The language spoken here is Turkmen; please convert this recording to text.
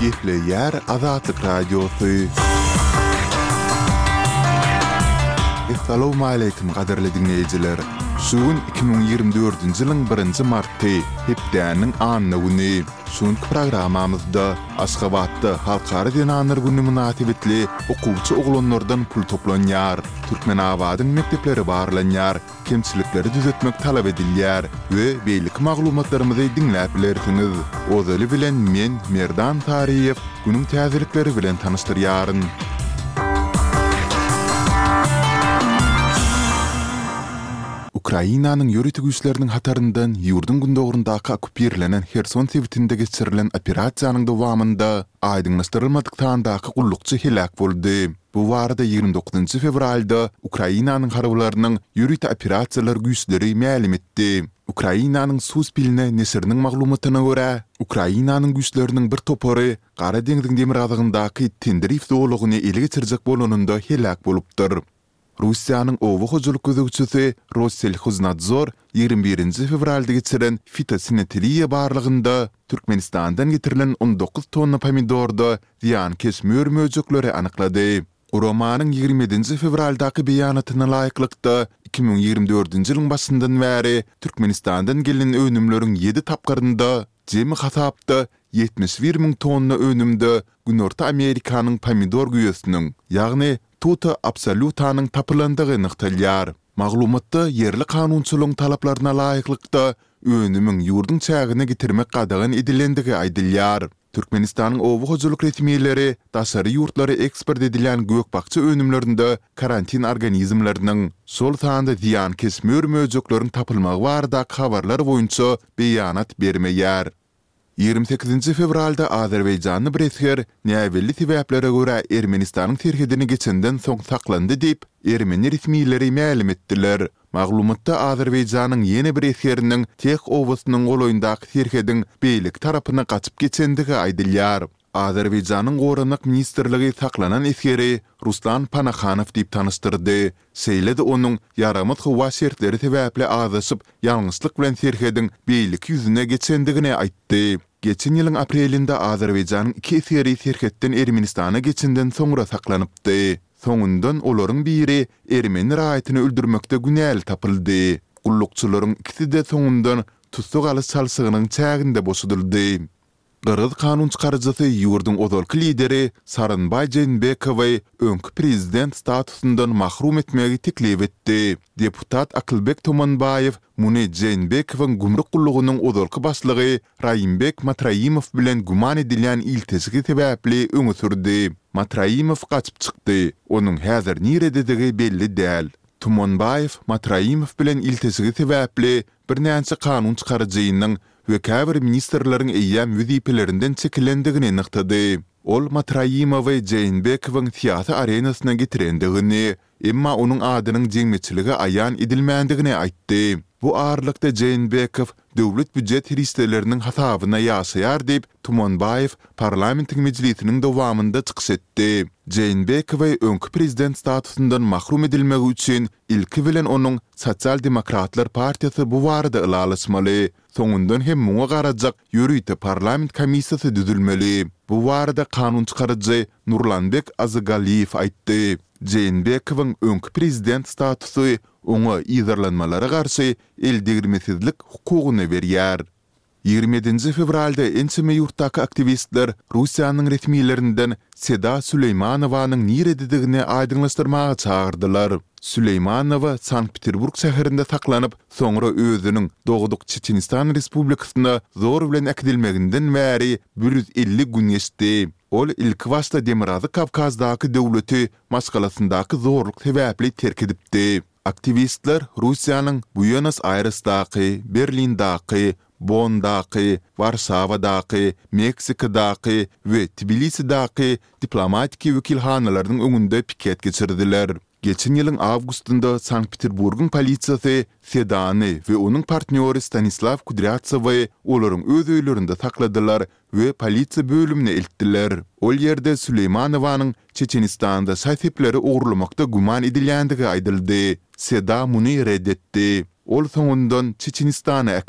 Gepleýär Azatlyk Radiosy. Essalawmaleýkim gadyrly diňleýjiler! Şu gün iki müň ýigrimi dördünji ýylyň birinji marty, hepdäniň anna güni. Şu günki programmamyzda Aşgabatda Halkara zenanlar güni mynasybetli okuwçy oglanlardan pul toplanýar, Türkmenabadyň mekdepleri barlanýar, Kemçilikleri düzetmek talap edilýär we beýleki maglumatlarymyzy diňläp bilersiňiz. Ozaly bilen men, Merdan Taryýew, günüň täzelikleri bilen tanyşdyrýaryn. Ukrainanyň ýörite güýçleriniň hataryndan ýurduň gündogaryndaky okkupirlenen Herson sebitinde geçirilen operasiýanyň dowamynda aýdyňlaşdyrylmadyk sandaky gullukçy heläk boldy. Bu barada ýigrimi dokuzynjy fewralda Ukrainanyň harbylarynyň ýörite operasiýalar güýçleri mälim etdi. Ukrainanyň Suspilne neşiriniň maglumatyna görä, Ukrainanyň güýçleriniň bir topary Gara deňziň demirgazygyndaky Tendrif zolagyny ele geçirjek bolanynda heläk bolupdyr. Russiýanyň oba hojalyk gözegçisi Rosselhoznadzor ýigrimi birinji fewralda geçiren fitosanitariýa barlagynda, Türkmenistandan getirilen on dokuz tonna pomidorda zyýankeş mör-möjekleri anyklady. Guramanyň ýigrimi ýedinji fewraldaky beýanatyna laýyklykda, iki müň ýigrimi dördünji ýylyň başyndan bäri Türkmenistandan gelnen önümleriň ýedi tapgyrynda, jemi hasapda ýetmiş bir müň tonna önümde Günorta Amerikanyň pomidor güýesiniň, ýagny Tuta absolutanyň tapylandygy nygtalýar. Maglumatda ýerli kanunçylygyň talaplaryna laýyklykda, önümiň ýurduň çägine getirmek gadagan edilendigi aýdylýar. Türkmenistanyň oba hojalyk resmileri daşary ýurtlara eksport edilýän gök-bakja önümlerinde karantin organizmleriniň, şol sanda zyýankeş mör-möjekleriň tapylmagy baradaky habarlar boýunça beýanat bermeýär. Ýigrimi sekizinji fewralda azerbaýjanly bir esger näbelli sebäplere görä Ermenistanyň serhedini geçenden soň saklandy diýip, ermeni resmileri mälim etdiler. Maglumatda Azerbaýjanyň ýene bir esgeriniň Teh obasynyň golaýyndaky serhediň beýleki tarapyna gaçyp geçendigi aýdylýar. Azerbaýjanyň Goranmak ministrligi saklanan esgeri Ruslan Panahanow diýip tanyşdyrdy, şeýle-de onuň ýaramaz howa şertleri sebäpli azaşyp, ýalňyşlyk bilen serhediň beýleki ýüzüne geçendigini aýtdy. Geçen ýylyň aprelinde Azerbaýjanyň iki esgeri serhetden Ermenistana geçenden soňra saklanypdy. Soňundan olaryň biri ermeni raýatyny öldürmekde günäli tapyldy. Gullukçylaryň ikisi-de soňundan tussag alyş çalşygynyň çäginde boşadyldy. Gyrgyz kanun çykaryjysy ýurduň ozalky lideri Sooronbaý Jeenbekowy öňki prezident statusyndan mahrum etmegi teklip etdi. Deputat Akylbek Tomanbaýew muny Jeenbekowyň gümrük gullugynyň ozalky başlygy Raýimbek Matraimow bilen güman edilýän ilteşigi sebäpli öňe sürdi. Matraimow gaçyp çykdy, onuň häzir nirededigi belli däl. Tumanbaýew Matraimow bilen ilteşigi sebäpli birnäçe kanun çykaryjynyň we käbir ministrleriň eýýäm wezipelerinden çekilendigini nygtady. Ol Matraimowy Jeýnbekowyň syýasy arenasyna getirendigini, emma onuň adynyň jemgyýetçilige aýan edilmändigini aýtdy. Bu aralykda Jeýnbekow döwlet býujet serişdeleriniň hasabyna ýaşaýar diýip, Tumanbaýew parlamentiň mejlisiniň dowamynda çykyş etdi. Jeýnbekowy öňki prezident statusyndan mahrum edilmegi üçin Ilki bilen onuň Sosial demokratlar partiýasy bu barada ylalaşmaly. Soňundan hem muňa garajak ýörite parlament komissiýasy düzülmeli. Bu barada kanun çykaryjy Nurlanbek Azygalýew aýtdy. Jeenbekowyň öňki prezident statusy oňa yzarlanmalara garşy eldegrilmesizlik hukugyny berýär. Ýigrimi ýedinji fewralda ençeme ýurtdaky aktiwistler Russiýanyň resmilerinden Seda Süleýmanowanyň nirededigini aýdyňlaşdyrmaga çagyrdylar. Süleýmanowa Sankt-Peterburg şäherinde saklanyp, soňra özüniň dogduk Çeçenistan Respublikasyna zor bilen äkidilmeginden bäri bir ýüz elli gün geçdi. Ol ilkibaşda Demirgazyk Kawkazdaky döwleti maşgalasyndaky zorluk sebäpli terk edipdi. Aktiwistler Russiýanyň Buenos-Aýresdaky, Berlindaky, Bonndaky, Warşawadaky, Meksikadaky we Tbilisidaky diplomatiki wekilhanalarynyň öňünde piket geçirdiler. Geçen ýylyň awgustynda Sankt-Peterburgyň polisiýasy Sedany we onuň partnýory Stanislaw Kudrýatsowy olaryň öz öýlerinde sakladylar we polisiýa bölümine eltdiler. Ol ýerde Süleýmanowanyň Çeçenistanda şaý-sepleri ogurlamakda güman edilýändigi aýdyldy. Seda muny ret etdi. Ol soňundan Çeçenistana äkidildi.